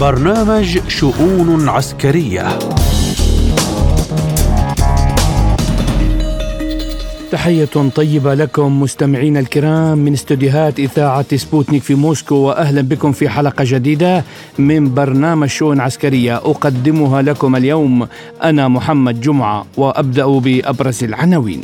برنامج شؤون عسكرية. تحية طيبة لكم مستمعينا الكرام من استديوهات إذاعة سبوتنيك في موسكو وأهلا بكم في حلقة جديدة من برنامج شؤون عسكرية أقدمها لكم اليوم. أنا محمد جمعة وأبدأ بأبرز العناوين.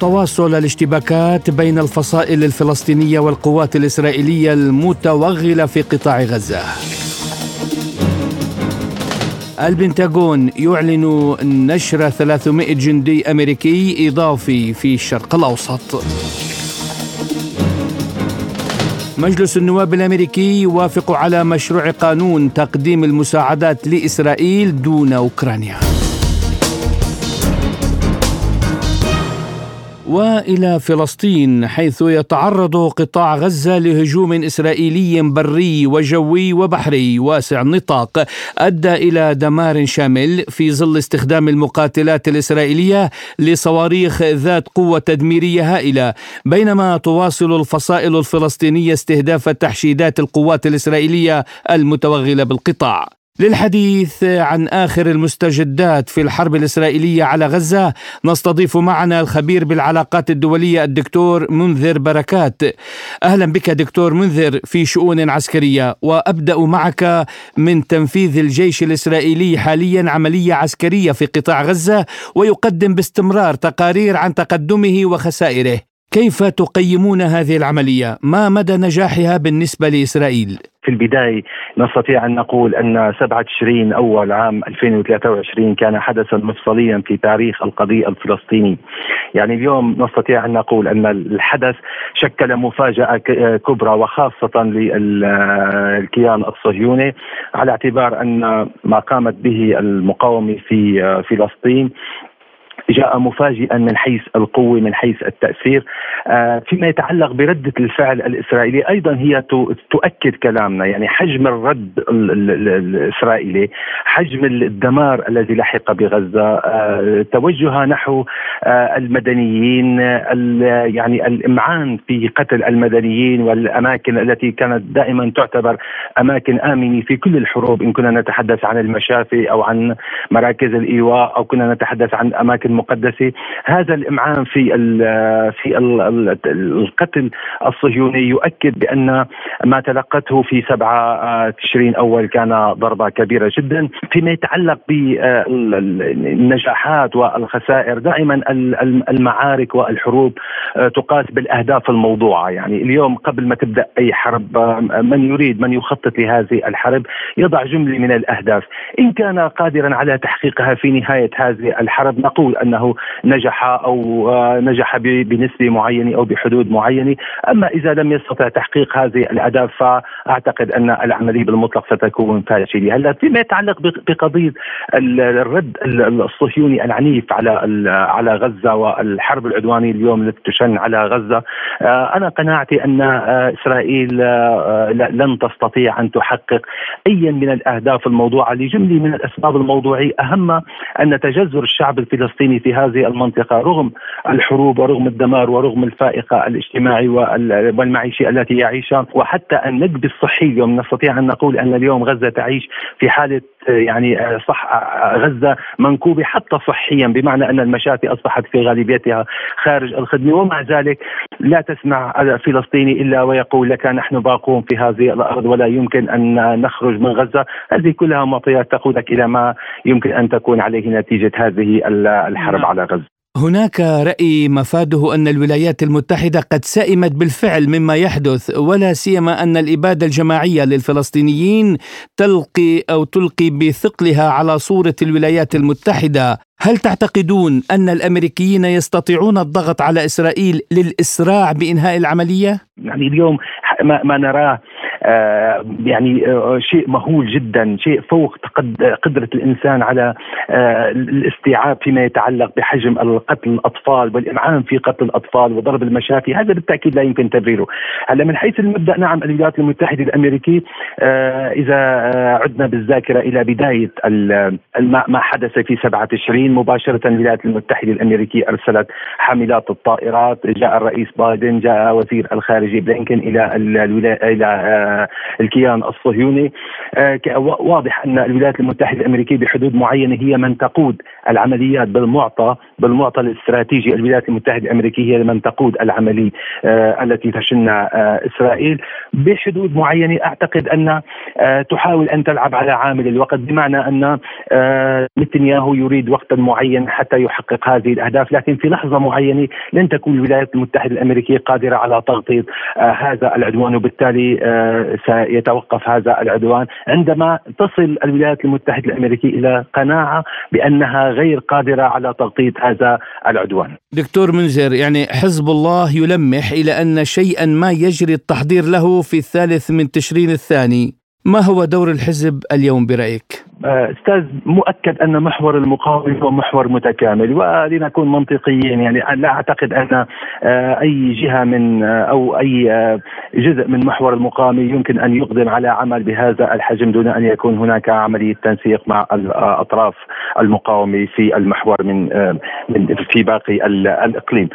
تواصل الاشتباكات بين الفصائل الفلسطينية والقوات الإسرائيلية المتوغلة في قطاع غزة. البنتاغون يعلن نشر 300 جندي أمريكي إضافي في الشرق الأوسط. مجلس النواب الأمريكي يوافق على مشروع قانون تقديم المساعدات لإسرائيل دون أوكرانيا. وإلى فلسطين حيث يتعرض قطاع غزة لهجوم إسرائيلي بري وجوي وبحري واسع النطاق أدى إلى دمار شامل في ظل استخدام المقاتلات الإسرائيلية لصواريخ ذات قوة تدميرية هائلة. بينما تواصل الفصائل الفلسطينية استهداف تحشيدات القوات الإسرائيلية المتوغلة بالقطاع. للحديث عن آخر المستجدات في الحرب الإسرائيلية على غزة نستضيف معنا الخبير بالعلاقات الدولية الدكتور منذر بركات أهلا بك دكتور منذر في شؤون عسكرية وأبدأ معك من تنفيذ الجيش الإسرائيلي حاليا عملية عسكرية في قطاع غزة ويقدم باستمرار تقارير عن تقدمه وخسائره كيف تقيمون هذه العملية؟ ما مدى نجاحها بالنسبة لإسرائيل؟ في البداية نستطيع أن نقول أن 7 تشرين أول عام 2023 كان حدثا مفصليا في تاريخ القضية الفلسطيني. يعني اليوم نستطيع أن نقول أن الحدث شكل مفاجأة كبرى وخاصة للكيان الصهيوني على اعتبار أن ما قامت به المقاومة في فلسطين جاء مفاجئا من حيث القوة من حيث التأثير. آه، فيما يتعلق بردة الفعل الإسرائيلية أيضا هي تؤكد كلامنا. يعني حجم الرد الإسرائيلي حجم الدمار الذي لحق بغزة آه، توجهها نحو آه، المدنيين يعني الإمعان في قتل المدنيين والأماكن التي كانت دائما تعتبر أماكن آمنة في كل الحروب. إن كنا نتحدث عن المشافي أو عن مراكز الإيواء أو كنا نتحدث عن أماكن المقدسة. هذا الإمعان في في ال القتل الصهيوني يؤكد بأن ما تلقته في 7 تشرين أول كان ضربة كبيرة جدا فيما يتعلق بالنجاحات والخسائر. دائما المعارك والحروب تقاس بالأهداف الموضوعة. يعني اليوم قبل ما تبدأ أي حرب من يريد من يخطط لهذه الحرب يضع جملة من الأهداف. إن كان قادرا على تحقيقها في نهاية هذه الحرب نقول أنه نجح أو آه، نجح بنسبة معينة أو بحدود معينة، أما إذا لم يستطع تحقيق هذه الأهداف فأعتقد أن العملية بالمطلق ستكون فاشلة، هلا فيما يتعلق بقضية الرد الصهيوني العنيف على على غزة والحرب العدوانية اليوم التي تشن على غزة، آه، أنا قناعتي أن آه، إسرائيل لن تستطيع أن تحقق ايا من الأهداف الموضوعة. لجملة من الأسباب الموضوعية اهمها أن تجذر الشعب الفلسطيني في هذه المنطقة رغم الحروب ورغم الدمار ورغم الفائقة الاجتماعي والمعيشي التي يعيشها وحتى النكبة الصحية اليوم نستطيع أن نقول أن اليوم غزة تعيش في حالة يعني صح غزة منكوبة حتى صحيا بمعنى أن المشافي أصبحت في غالبيتها خارج الخدمة. ومع ذلك لا تسمع فلسطيني إلا ويقول لك نحن باقون في هذه الأرض ولا يمكن أن نخرج من غزة. هذه كلها معطيات تقودك إلى ما يمكن أن تكون عليه نتيجة هذه الحرب نعم. على غزة. هناك رأي مفاده أن الولايات المتحدة قد سئمت بالفعل مما يحدث ولا سيما أن الإبادة الجماعية للفلسطينيين تلقي أو تلقي بثقلها على صورة الولايات المتحدة هل تعتقدون أن الأمريكيين يستطيعون الضغط على إسرائيل للإسراع بإنهاء العملية؟ يعني اليوم ما, نراه يعني آه، شيء مهول جدا شيء فوق قدرة الإنسان على آه، الاستيعاب فيما يتعلق بحجم القتل الأطفال والإمعان في قتل الأطفال وضرب المشافي. هذا بالتأكيد لا يمكن تبريره هلا من حيث المبدأ نعم الولايات المتحدة الأمريكية إذا عدنا بالذاكرة إلى بداية ما حدث في 7 تشرين مباشرة الولايات المتحدة الأمريكية أرسلت حاملات الطائرات. جاء الرئيس بايدن جاء وزير الخارجية بلينكن إلى إلى الكيان الصهيوني. واضح أن الولايات المتحدة الأمريكية بحدود معينة هي من تقود العمليات بالمعطى بالمعطى الاستراتيجي. الولايات المتحدة الأمريكية هي من تقود العملية التي تشنها إسرائيل. بحدود معينة أعتقد أن تحاول أن تلعب على عامل الوقت بمعنى أن نتنياهو يريد وقتا معين حتى يحقق هذه الأهداف. لكن في لحظة معينة لن تكون الولايات المتحدة الأمريكية قادرة على تغطية آه هذا العدوان. وبالتالي آه سيتوقف هذا العدوان عندما تصل الولايات المتحدة الأمريكية إلى قناعة بأنها غير قادرة على تغطية هذا العدوان. دكتور منذر يعني حزب الله يلمح إلى أن شيئا ما يجري التحضير له في الثالث من تشرين الثاني ما هو دور الحزب اليوم برأيك؟ آه، أستاذ مؤكد أن محور المقاومة هو محور متكامل ولنكون منطقيين يعني لا أعتقد أن آه، أي جهة من آه، أو أي جزء من محور المقاومة يمكن أن يقدم على عمل بهذا الحجم دون أن يكون هناك عملية تنسيق مع الاطراف المقاومة في المحور من في باقي الإقليم.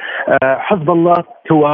حزب الله هو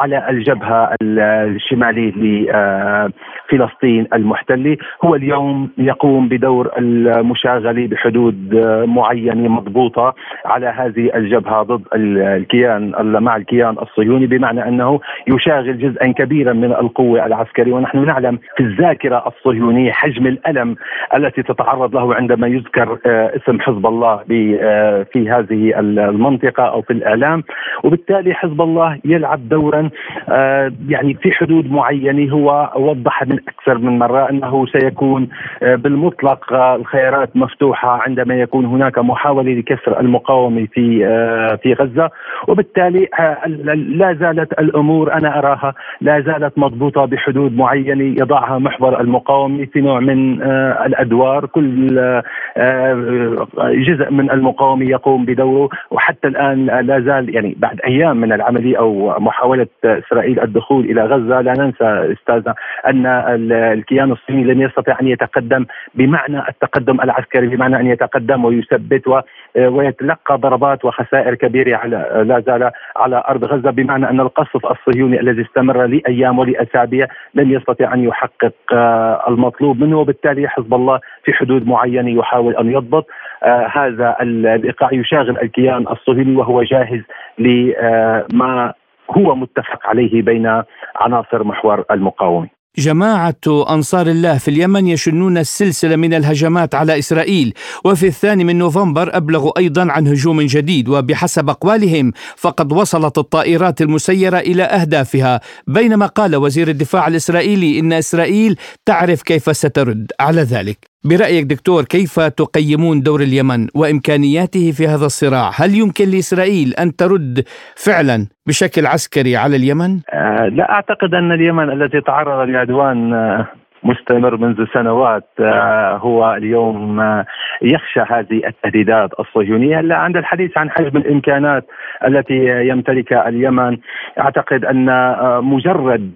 على الجبهة الشمالية لفلسطين المحتلة هو اليوم يقوم بدور المشاغله بحدود معينة مضبوطة. على هذه الجبهة ضد الكيان مع الكيان الصهيوني بمعنى أنه يشاغل جزءا كبيرا من القوة العسكرية. ونحن نعلم في الذاكرة الصهيونية حجم الألم التي تتعرض له عندما يذكر آه، اسم حزب الله آه، في هذه المنطقة أو في الإعلام. وبالتالي حزب الله يلعب دورا آه، يعني في حدود معينة. هو وضح من أكثر من مرة أنه سيكون بالمطلق الخيارات مفتوحة عندما يكون هناك محاولة لكسر المقاومة. في آه، في غزة. وبالتالي آه، لا زالت الأمور أنا أراها لا زالت مضبوطة بحدود معينة. يضعها محور المقاومة في نوع من آه، الأدوار. كل جزء من المقاومة يقوم بدوره. وحتى الآن لا زال يعني بعد أيام من العملية أو محاولة إسرائيل الدخول إلى غزة لا ننسى أستاذ أن الكيان الصهيوني لن يستطيع أن يتقدم بمعنى التقدم العسكري بمعنى أن يتقدم ويثبت ويتلقى ضربات وخسائر كبيرة على لا زال على أرض غزة بمعنى أن القصف الصهيوني الذي استمر لأيام ولأسابيع لن يستطيع أن يحقق آه، المطلوب منه وبالتالي حزب الله في حدود معينة يحاول أن يضبط. آه، هذا الايقاع يشاغل الكيان الصهيوني وهو جاهز لما آه، هو متفق عليه بين عناصر محور المقاومة. جماعة أنصار الله في اليمن يشنون السلسلة من الهجمات على إسرائيل وفي الثاني من نوفمبر أبلغوا أيضا عن هجوم جديد وبحسب أقوالهم فقد وصلت الطائرات المسيرة إلى أهدافها. بينما قال وزير الدفاع الإسرائيلي إن إسرائيل تعرف كيف سترد. على ذلك برأيك دكتور كيف تقيمون دور اليمن وإمكانياته في هذا الصراع هل يمكن لإسرائيل أن ترد فعلا بشكل عسكري على اليمن؟ آه لا أعتقد أن اليمن الذي تعرض لعدوان آه مستمر منذ سنوات آه هو اليوم يخشى هذه التهديدات الصهيونية لا عند الحديث عن حجم الإمكانات التي يمتلكها اليمن أعتقد أن مجرد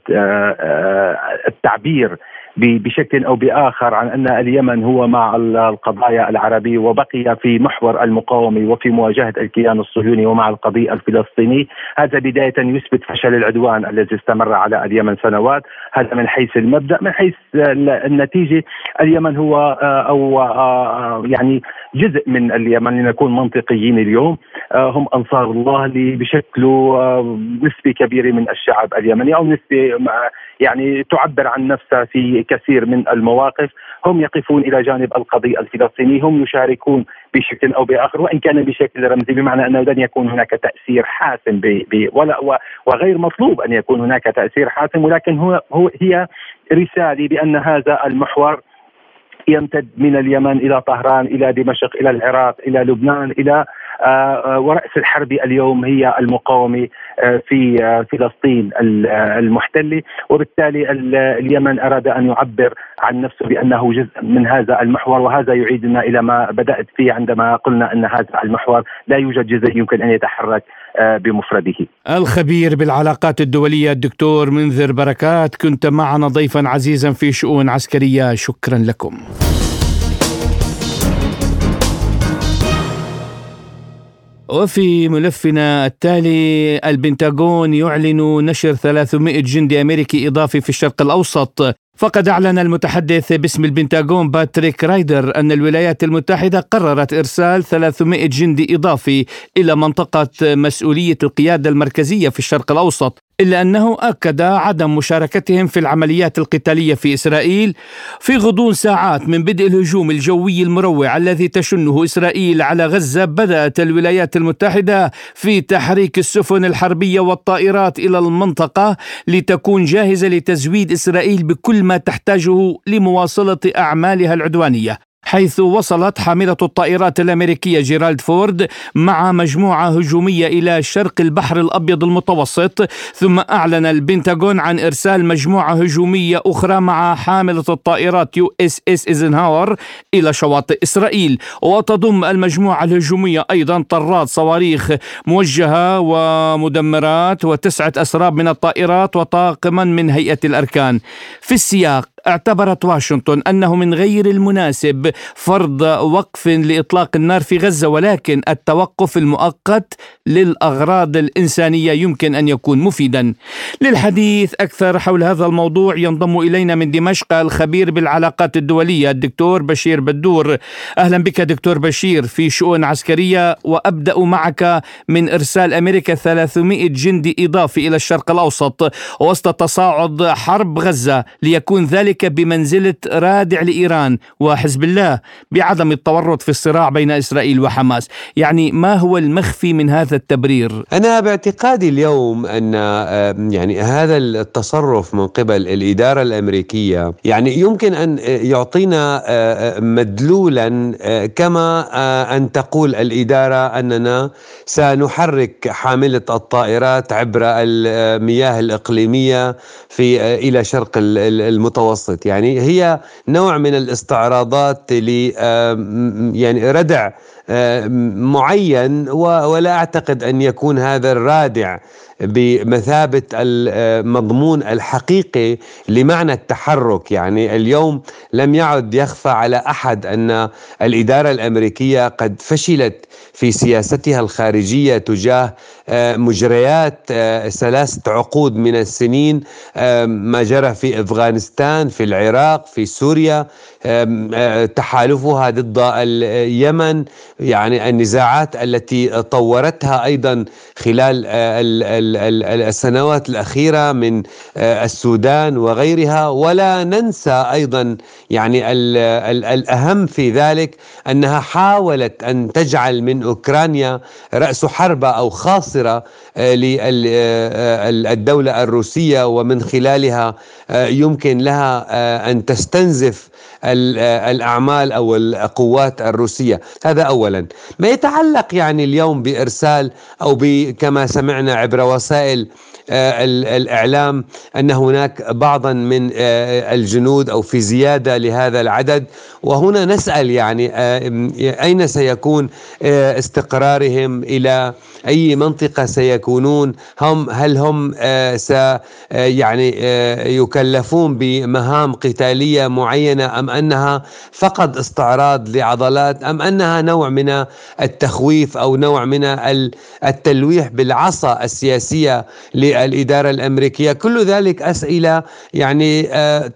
التعبير بشكل أو بآخر عن أن اليمن هو مع القضايا العربية وبقي في محور المقاومة وفي مواجهة الكيان الصهيوني ومع القضية الفلسطيني، هذا بداية يثبت فشل العدوان الذي استمر على اليمن سنوات، هذا من حيث المبدأ، من حيث النتيجة. اليمن هو آه، أو آه، آه، يعني جزء من اليمن لنكون منطقيين اليوم. هم أنصار الله اللي بشكلوا نسبة كبيرة من الشعب اليمني أو نسبة يعني تعبر عن نفسها في كثير من المواقف. هم يقفون إلى جانب القضية الفلسطينية هم يشاركون بشكل أو بآخر وإن كان بشكل رمزي بمعنى أنه لن يكون هناك تأثير حاسم ولا وغير مطلوب أن يكون هناك تأثير حاسم ولكن هو, هو هي رسالة بأن هذا المحور يمتد من اليمن إلى طهران إلى دمشق إلى العراق إلى لبنان إلى آه، آه، ورأس الحرب اليوم هي المقاومة آه، في فلسطين المحتلة. وبالتالي اليمن أراد أن يعبر عن نفسه بأنه جزء من هذا المحور وهذا يعيدنا إلى ما بدأت فيه عندما قلنا أن هذا المحور لا يوجد جزء يمكن أن يتحرك بمفرده. الخبير بالعلاقات الدولية الدكتور منذر بركات كنت معنا ضيفا عزيزا في شؤون عسكرية. شكرا لكم. وفي ملفنا التالي البنتاغون يعلن نشر 300 جندي أمريكي إضافي في الشرق الأوسط. فقد أعلن المتحدث باسم البنتاغون باتريك رايدر أن الولايات المتحدة قررت إرسال 300 جندي إضافي إلى منطقة مسؤولية القيادة المركزية في الشرق الأوسط. إلا أنه أكد عدم مشاركتهم في العمليات القتالية في إسرائيل في غضون ساعات من بدء الهجوم الجوي المروع الذي تشنه إسرائيل على غزة بدأت الولايات المتحدة في تحريك السفن الحربية والطائرات إلى المنطقة لتكون جاهزة لتزويد إسرائيل بكل ما تحتاجه لمواصلة أعمالها العدوانية. حيث وصلت حاملة الطائرات الأمريكية جيرالد فورد مع مجموعة هجومية إلى شرق البحر الأبيض المتوسط ثم أعلن البنتاغون عن إرسال مجموعة هجومية أخرى مع حاملة الطائرات يو إس إس إيزنهاور إلى شواطئ إسرائيل. وتضم المجموعة الهجومية أيضا طرادات صواريخ موجهة ومدمرات وتسعة أسراب من الطائرات وطاقما من هيئة الأركان. في السياق اعتبرت واشنطن أنه من غير المناسب فرض وقف لإطلاق النار في غزة ولكن التوقف المؤقت للأغراض الإنسانية يمكن أن يكون مفيدا. للحديث أكثر حول هذا الموضوع ينضم إلينا من دمشق الخبير بالعلاقات الدولية الدكتور بشير بدور. أهلا بك دكتور بشير في شؤون عسكرية وأبدأ معك من إرسال أمريكا 300 جندي إضافي إلى الشرق الأوسط وسط تصاعد حرب غزة ليكون ذلك بمنزلة رادع لإيران وحزب الله بعدم التورط في الصراع بين إسرائيل وحماس يعني ما هو المخفي من هذا التبرير؟ أنا باعتقادي اليوم أن يعني هذا التصرف من قبل الإدارة الأمريكية يعني يمكن أن يعطينا مدلولا كما أن تقول الإدارة أننا سنحرك حاملة الطائرات عبر المياه الإقليمية في إلى شرق المتوسط يعني هي نوع من الاستعراضات ل يعني ردع معين ولا أعتقد أن يكون هذا الرادع بمثابة المضمون الحقيقي لمعنى التحرك. يعني اليوم لم يعد يخفى على أحد أن الإدارة الأمريكية قد فشلت في سياستها الخارجية تجاه آه، مجريات آه، ثلاثة عقود من السنين آه، ما جرى في أفغانستان في العراق في سوريا تحالفها ضد اليمن يعني النزاعات التي طورتها أيضا خلال السنوات الأخيرة من السودان وغيرها. ولا ننسى أيضا يعني الأهم في ذلك أنها حاولت أن تجعل من أوكرانيا رأس حربة أو خاصرة للدوله الروسية ومن خلالها يمكن لها أن تستنزف الأعمال أو القوات الروسية. هذا اولا. ما يتعلق يعني اليوم بإرسال أو كما سمعنا عبر وسائل آه، الإعلام أن هناك بعضا من آه، الجنود أو في زيادة لهذا العدد. وهنا نسأل يعني آه، أين سيكون استقرارهم؟ إلى أي منطقة سيكونون؟ هم هل هم س يعني يكلفون بمهام قتالية معينة أم أنها فقط استعراض لعضلات؟ أم أنها نوع من التخويف أو نوع من التلويح بالعصا السياسية الإدارة الأمريكية. كل ذلك أسئلة يعني آه،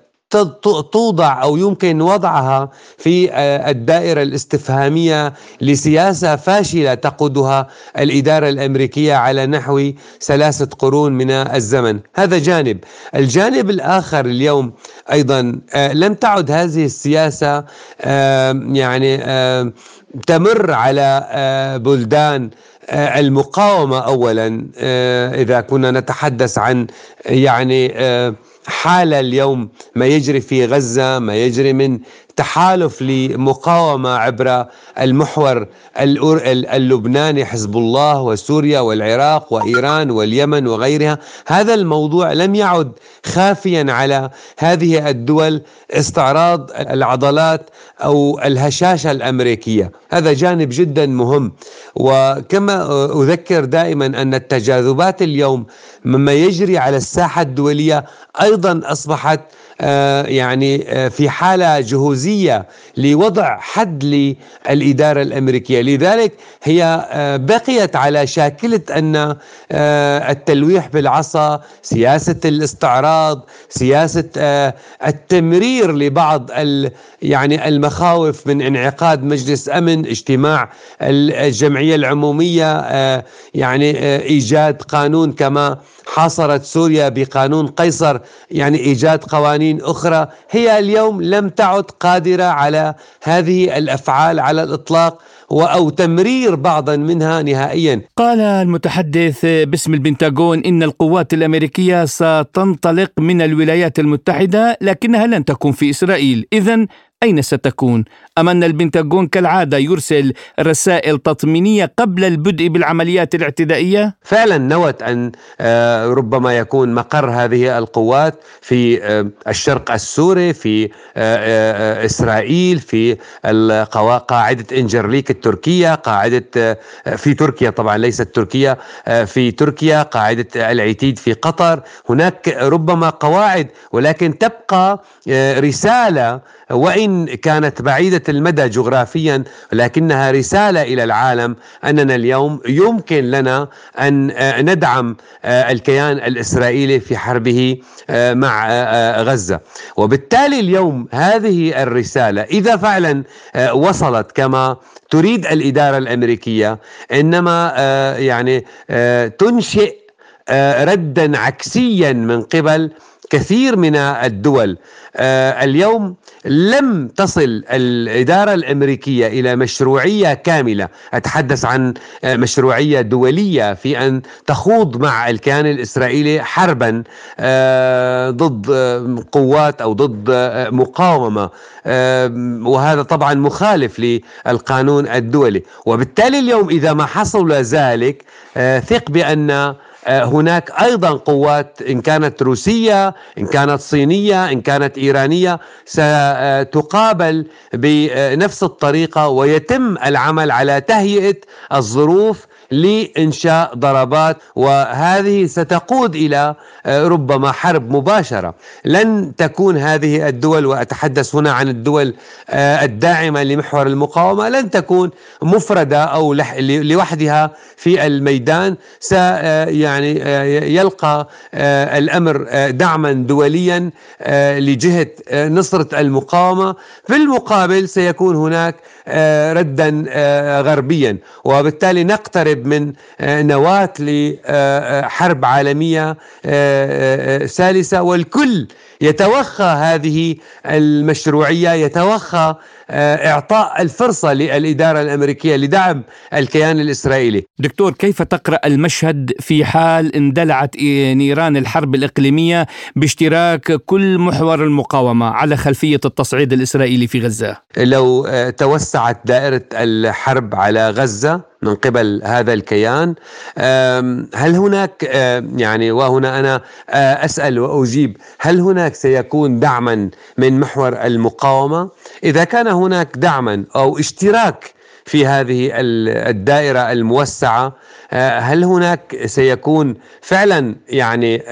توضع أو يمكن وضعها في آه، الدائرة الاستفهامية لسياسة فاشلة تقودها الإدارة الأمريكية على نحو ثلاثة قرون من الزمن، هذا جانب، الجانب الآخر اليوم أيضا آه، لم تعد هذه السياسة يعني تمر على بلدان المقاومة اولا آه، إذا كنا نتحدث عن يعني آه، حاله اليوم ما يجري في غزة ما يجري من تحالف لمقاومة عبر المحور اللبناني حزب الله وسوريا والعراق وإيران واليمن وغيرها. هذا الموضوع لم يعد خافيا على هذه الدول استعراض العضلات أو الهشاشة الأمريكية. هذا جانب جدا مهم. وكما أذكر دائما أن التجاذبات اليوم مما يجري على الساحة الدولية أيضا أصبحت يعني في حالة جهوزية لوضع حد للإدارة الأمريكية. لذلك هي بقيت على شاكلة أن التلويح بالعصا سياسة الاستعراض سياسة التمرير لبعض يعني المخاوف من انعقاد مجلس أمن اجتماع الجمعية العمومية آه، يعني آه، إيجاد قانون كما حاصرت سوريا بقانون قيصر يعني إيجاد قوانين أخرى هي اليوم لم تعد قادرة على هذه الأفعال على الإطلاق أو تمرير بعضا منها نهائيا. قال المتحدث باسم البنتاغون إن القوات الأمريكية ستنطلق من الولايات المتحدة لكنها لن تكون في إسرائيل، اذا أين ستكون؟ أم أن البنتاغون كالعادة يرسل رسائل تطمينية قبل البدء بالعمليات الاعتدائية؟ فعلا نوت أن آه، ربما يكون مقر هذه القوات في آه، الشرق السوري في آه، إسرائيل في قاعدة إنجرليك التركية قاعدة في تركيا طبعا ليست تركيا في تركيا قاعدة العتيد في قطر هناك ربما قواعد ولكن تبقى رسالة وإن كانت بعيدة المدى جغرافيا لكنها رسالة إلى العالم أننا اليوم يمكن لنا أن آه، ندعم آه، الكيان الإسرائيلي في حربه آه، مع غزة. وبالتالي اليوم هذه الرسالة إذا فعلا وصلت كما تريد الإدارة الأمريكية إنما يعني تنشئ ردا عكسيا من قبل كثير من الدول. آه، اليوم لم تصل الإدارة الأمريكية إلى مشروعية كاملة. أتحدث عن آه، مشروعية دولية في أن تخوض مع الكيان الإسرائيلي حربا آه، ضد قوات أو ضد مقاومة. وهذا طبعا مخالف للقانون الدولي. وبالتالي اليوم إذا ما حصل ذلك ثق آه، هناك أيضا قوات إن كانت روسية إن كانت صينية إن كانت إيرانية ستقابل بنفس الطريقة ويتم العمل على تهيئة الظروف لإنشاء ضربات وهذه ستقود إلى آه، ربما حرب مباشرة. لن تكون هذه الدول وأتحدث هنا عن الدول آه، الداعمة لمحور المقاومة لن تكون مفردة أو لوحدها في الميدان. آه، يعني يلقى الأمر دعما دوليا لجهة نصرة المقاومة. في المقابل سيكون هناك ردا غربيا وبالتالي نقترب من آه، نواة لحرب عالمية آه، آه، ثالثة. والكل يتوخى هذه المشروعية يتوخى إعطاء الفرصة للإدارة الأمريكية لدعم الكيان الإسرائيلي. دكتور كيف تقرأ المشهد في حال اندلعت نيران الحرب الإقليمية باشتراك كل محور المقاومة على خلفية التصعيد الإسرائيلي في غزة؟ لو توسعت دائرة الحرب على غزة من قبل هذا الكيان. هل هناك يعني وهنا أنا أسأل وأجيب هل هناك سيكون دعما من محور المقاومة؟ إذا كان هناك دعما أو اشتراك في هذه الدائرة الموسعة هل هناك سيكون فعلا يعني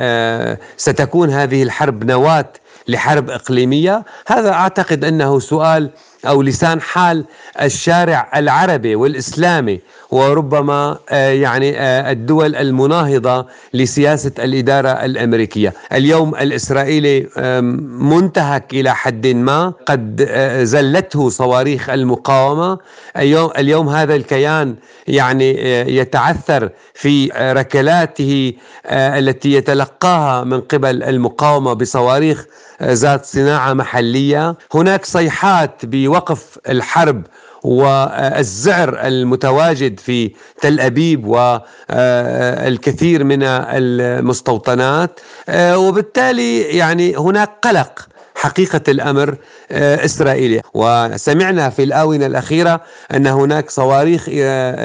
ستكون هذه الحرب نواة لحرب إقليمية؟ هذا أعتقد أنه سؤال أو لسان حال الشارع العربي والإسلامي وربما آه، يعني آه، الدول المناهضة لسياسة الإدارة الأمريكية. اليوم الإسرائيلي منتهك إلى حد ما قد آه، زلته صواريخ المقاومة، اليوم هذا الكيان يعني يتعثر في ركلاته التي يتلقاها من قبل المقاومة بصواريخ ذات صناعة محلية، هناك صيحات بوقف الحرب والزعر المتواجد في تل أبيب والكثير من المستوطنات. وبالتالي يعني هناك قلق حقيقة الأمر إسرائيلي وسمعنا في الآونة الأخيرة أن هناك صواريخ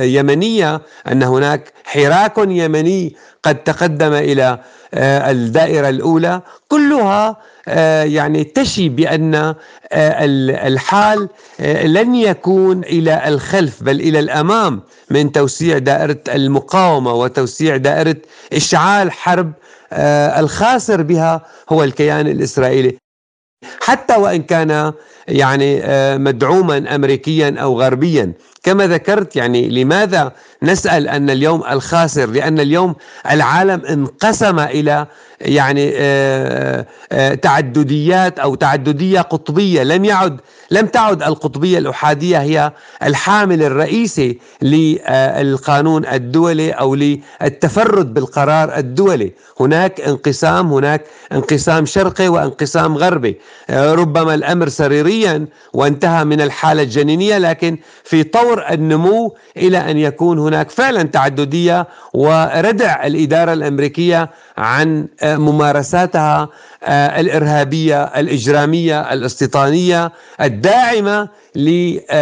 يمنية أن هناك حراك يمني قد تقدم إلى الدائرة الأولى. كلها آه، يعني تشي آه، الحال آه، لن يكون إلى الخلف بل إلى الأمام من توسيع دائرة المقاومة وتوسيع دائرة إشعال حرب الخاسر بها هو الكيان الإسرائيلي. حتى وإن كان يعني آه، مدعوما أمريكيا أو غربيا. كما ذكرت يعني لماذا نسأل أن اليوم الخاسر؟ لأن اليوم العالم انقسم إلى يعني آه، آه، تعدديات أو تعددية قطبية. لم يعد لم تعد القطبية الأحادية هي الحامل الرئيسي للقانون الدولي أو للتفرد بالقرار الدولي. هناك انقسام هناك انقسام شرقي وانقسام غربي. ربما الأمر سريريا وانتهى من الحالة الجنينية لكن في طور النمو إلى أن يكون هناك فعلا تعددية وردع الإدارة الأمريكية عن ممارساتها آه، الإرهابية الإجرامية الاستيطانيه الداعمة للنزاعات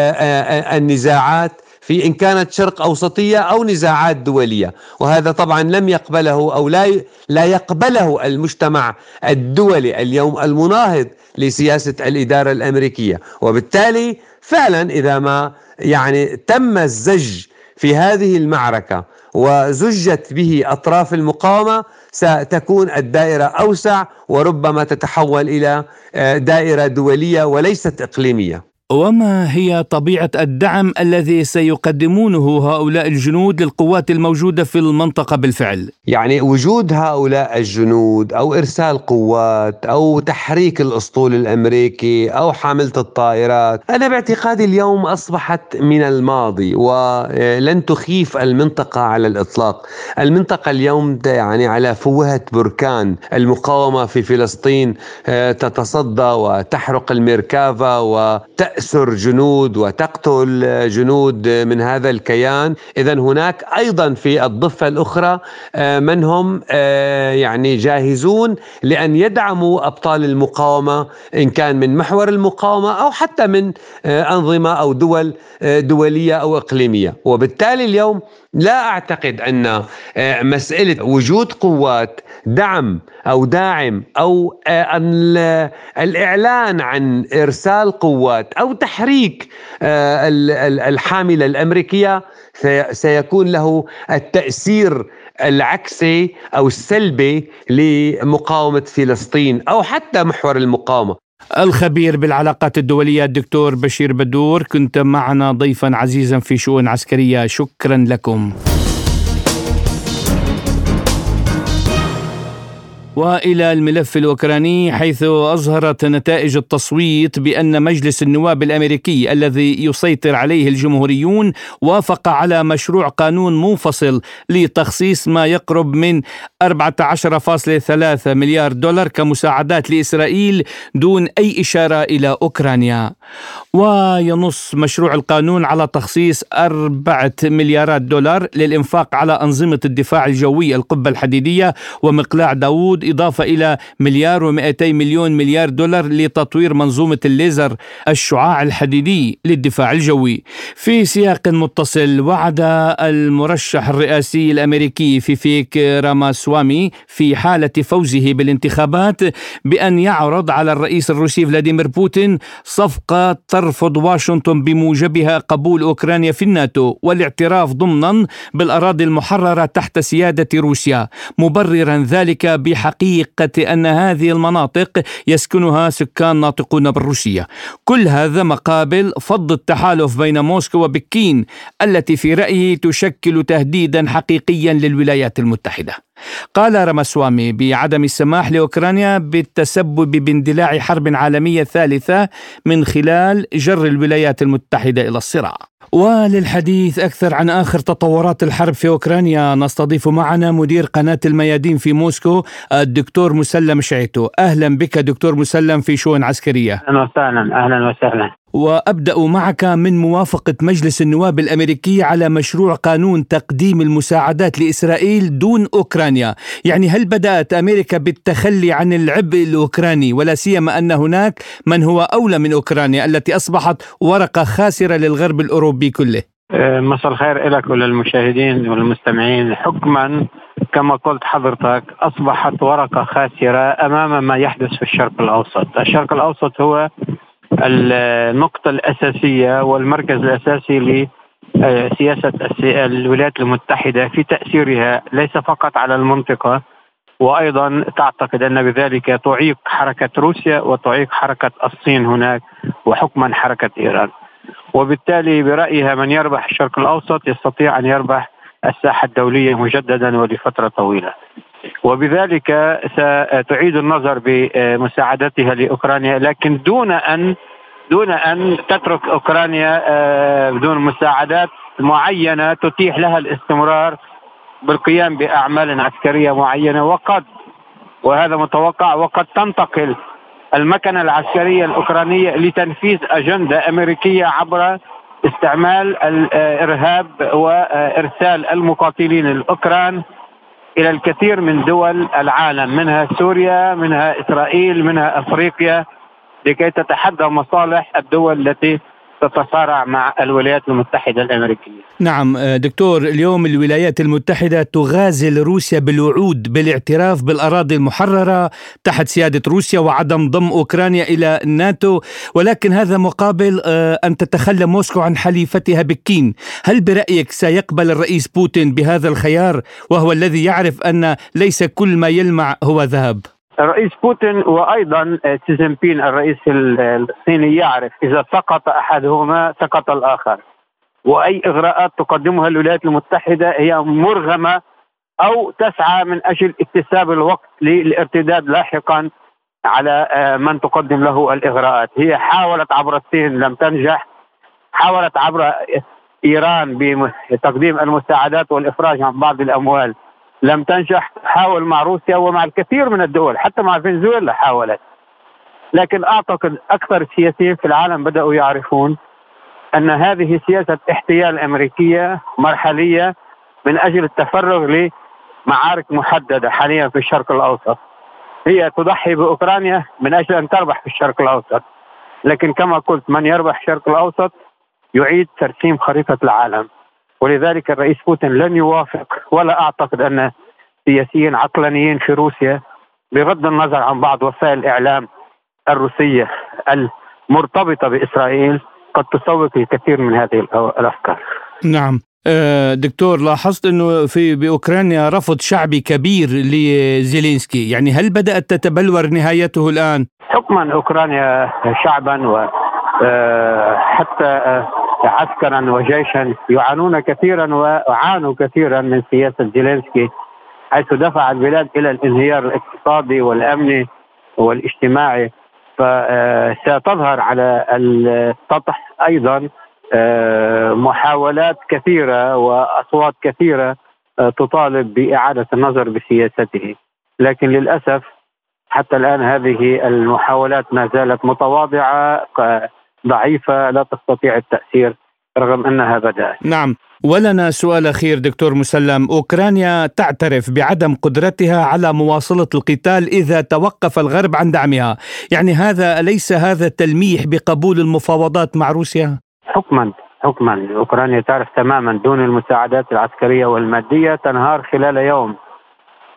في إن كانت شرق أوسطية أو نزاعات دولية وهذا طبعا لم يقبله أو لا لا يقبله المجتمع الدولي اليوم المناهض لسياسة الإدارة الأمريكية. وبالتالي فعلا إذا ما يعني تم الزج في هذه المعركة وزجت به أطراف المقاومة ستكون الدائرة أوسع وربما تتحول إلى آه، دائرة دولية وليست إقليمية. وما هي طبيعة الدعم الذي سيقدمونه هؤلاء الجنود للقوات الموجودة في المنطقة بالفعل؟ يعني وجود هؤلاء الجنود أو إرسال قوات أو تحريك الأسطول الأمريكي أو حاملة الطائرات، أنا باعتقادي اليوم أصبحت من الماضي ولن تخيف المنطقة على الإطلاق، المنطقة اليوم يعني على فوهة بركان، المقاومة في فلسطين آه، تتصدى وتحرق الميركافا وتأ تأسر جنود وتقتل جنود من هذا الكيان. إذا هناك أيضا في الضفة الأخرى آه، من هم آه، يعني جاهزون لأن يدعموا أبطال المقاومة إن كان من محور المقاومة أو حتى من آه، أنظمة أو دول دولية أو إقليمية. وبالتالي اليوم لا أعتقد أن مسألة وجود قوات دعم أو داعم أو الإعلان عن إرسال قوات أو تحريك آه، الحاملة الأمريكية سيكون له التأثير العكسي أو السلبي لمقاومة فلسطين أو حتى محور المقاومة. الخبير بالعلاقات الدولية الدكتور بشير بدور كنت معنا ضيفا عزيزا في شؤون عسكرية. شكرا لكم. وإلى الملف الأوكراني حيث أظهرت نتائج التصويت بأن مجلس النواب الأمريكي الذي يسيطر عليه الجمهوريون وافق على مشروع قانون منفصل لتخصيص ما يقرب من 14.3 مليار دولار كمساعدات لإسرائيل دون أي إشارة إلى أوكرانيا. وينص مشروع القانون على تخصيص أربعة مليارات دولار للإنفاق على أنظمة الدفاع الجوي القبة الحديدية ومقلاع داوود إضافة إلى مليار ومئتي مليون مليار دولار لتطوير منظومة الليزر الشعاع الحديدي للدفاع الجوي. في سياق متصل وعد المرشح الرئاسي الأمريكي في فيك راماسوامي في حالة فوزه بالانتخابات بأن يعرض على الرئيس الروسي فلاديمير بوتين صفقة ترفض واشنطن بموجبها قبول أوكرانيا في الناتو والاعتراف ضمنا بالأراضي المحررة تحت سيادة روسيا. مبررا ذلك بحقيقة أن هذه المناطق يسكنها سكان ناطقون بالروسية كل هذا مقابل فض التحالف بين موسكو وبكين التي في رأيه تشكل تهديدا حقيقيا للولايات المتحدة قال رمسوامي بعدم السماح لأوكرانيا بالتسبب باندلاع حرب عالمية ثالثة من خلال جر الولايات المتحدة إلى الصراع. وللحديث أكثر عن آخر تطورات الحرب في أوكرانيا نستضيف معنا مدير قناة الميادين في موسكو الدكتور مسلم شعيتو. أهلا بك دكتور مسلم في شؤون عسكرية. أهلا وسهلا. أهلا وسهلا وأبدأ معك من موافقة مجلس النواب الأمريكي على مشروع قانون تقديم المساعدات لإسرائيل دون أوكرانيا، يعني هل بدأت أمريكا بالتخلي عن العبء الأوكراني؟ ولا سيما أن هناك من هو أولى من أوكرانيا التي أصبحت ورقة خاسرة للغرب الأوروبي كله؟ أه، مساء الخير لك وللمشاهدين والمستمعين. حكما كما قلت حضرتك أصبحت ورقة خاسرة أمام ما يحدث في الشرق الأوسط، الشرق الأوسط هو النقطة الأساسية والمركز الأساسي لسياسة الولايات المتحدة في تأثيرها ليس فقط على المنطقة وأيضا تعتقد أن بذلك تعيق حركة روسيا وتعيق حركة الصين هناك وحكما حركة إيران. وبالتالي برأيها من يربح الشرق الأوسط يستطيع أن يربح الساحة الدولية مجددا ولفترة طويلة. وبذلك ستعيد النظر بمساعدتها لأوكرانيا لكن دون أن دون أن تترك أوكرانيا آه، بدون مساعدات معينة تتيح لها الاستمرار بالقيام بأعمال عسكرية معينة. وقد وهذا متوقع وقد تنتقل المكنة العسكرية الأوكرانية لتنفيذ أجندة أمريكية عبر استعمال الإرهاب وإرسال المقاتلين الأوكران إلى الكثير من دول العالم منها سوريا منها إسرائيل منها أفريقيا. لكي تتحدى مصالح الدول التي تتصارع مع الولايات المتحدة الأمريكية. نعم آه، دكتور اليوم الولايات المتحدة تغازل روسيا بالوعود بالاعتراف بالأراضي المحررة تحت سيادة روسيا وعدم ضم أوكرانيا إلى الناتو. ولكن هذا مقابل آه، أن تتخلى موسكو عن حليفتها بكين. هل برأيك سيقبل الرئيس بوتين بهذا الخيار؟ وهو الذي يعرف أن ليس كل ما يلمع هو ذهب. الرئيس بوتين وأيضا شي جين بينغ الرئيس الصيني يعرف إذا سقط أحدهما سقط الآخر. وأي إغراءات تقدمها الولايات المتحدة هي مرغمة أو تسعى من أجل اكتساب الوقت للارتداد لاحقا على آه، من تقدم له الإغراءات. هي حاولت عبر الصين لم تنجح. حاولت عبر إيران بتقديم المساعدات والإفراج عن بعض الأموال. لم تنجح تحاول مع روسيا ومع الكثير من الدول حتى مع فنزويلا حاولت. لكن أعتقد أكثر السياسيين في العالم بدأوا يعرفون أن هذه سياسة احتيال أمريكية مرحلية من أجل التفرغ لمعارك محددة حاليا في الشرق الأوسط. هي تضحي بأوكرانيا من أجل أن تربح في الشرق الأوسط. لكن كما قلت من يربح الشرق الأوسط يعيد ترسيم خريطة العالم. ولذلك الرئيس بوتين لن يوافق ولا أعتقد أن سياسيين عقلانيين في روسيا بغض النظر عن بعض وسائل الإعلام الروسية المرتبطة بإسرائيل قد تسوق الكثير من هذه الأفكار. نعم آه، دكتور لاحظت إنه في بأوكرانيا رفض شعبي كبير لزيلينسكي، يعني هل بدأت تتبلور نهايته الآن؟ حكما أوكرانيا شعبا وحتى آه، عسكرا وجيشا يعانون كثيرا وعانوا كثيرا من سياسة زيلينسكي حيث دفع البلاد إلى الانهيار الاقتصادي والأمني والاجتماعي. فستظهر على السطح أيضا آه، محاولات كثيرة وأصوات كثيرة آه، تطالب بإعادة النظر بسياسته. لكن للأسف حتى الآن هذه المحاولات ما زالت متواضعة ضعيفة لا تستطيع التأثير رغم أنها بدات. نعم ولنا سؤال أخير دكتور مسلم، أوكرانيا تعترف بعدم قدرتها على مواصلة القتال إذا توقف الغرب عن دعمها، يعني هذا أليس هذا تلميح بقبول المفاوضات مع روسيا؟ حكما حكما أوكرانيا تعرف تماما دون المساعدات العسكرية والمادية تنهار خلال يوم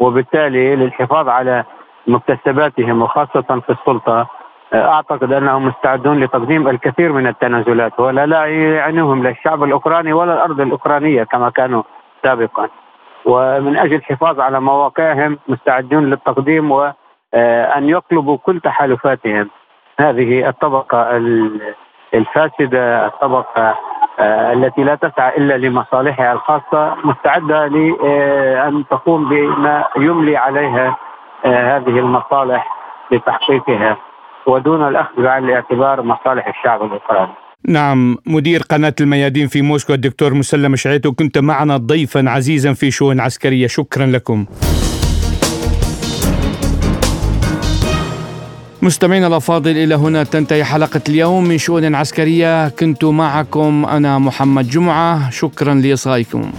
وبالتالي للحفاظ على مكتسباتهم وخاصة في السلطة أعتقد أنهم مستعدون لتقديم الكثير من التنازلات ولا لا يعنيهم لا الشعب الأوكراني ولا الأرض الأوكرانية كما كانوا سابقا. ومن أجل الحفاظ على مواقعهم مستعدون للتقديم وأن يقلبوا كل تحالفاتهم. هذه الطبقة الفاسدة الطبقة آه، التي لا تسعى إلا لمصالحها الخاصة مستعدة لأن تقوم بما يملي عليها آه، هذه المصالح لتحقيقها. ودون الأخذ بعين الاعتبار مصالح الشعب الأوكراني. نعم مدير قناة الميادين في موسكو الدكتور مسلم شعيتو كنت معنا ضيفا عزيزا في شؤون عسكرية. شكرا لكم. مستمعينا الأفاضل إلى هنا تنتهي حلقة اليوم من شؤون عسكرية. كنت معكم أنا محمد جمعة. شكرا لإصغائكم.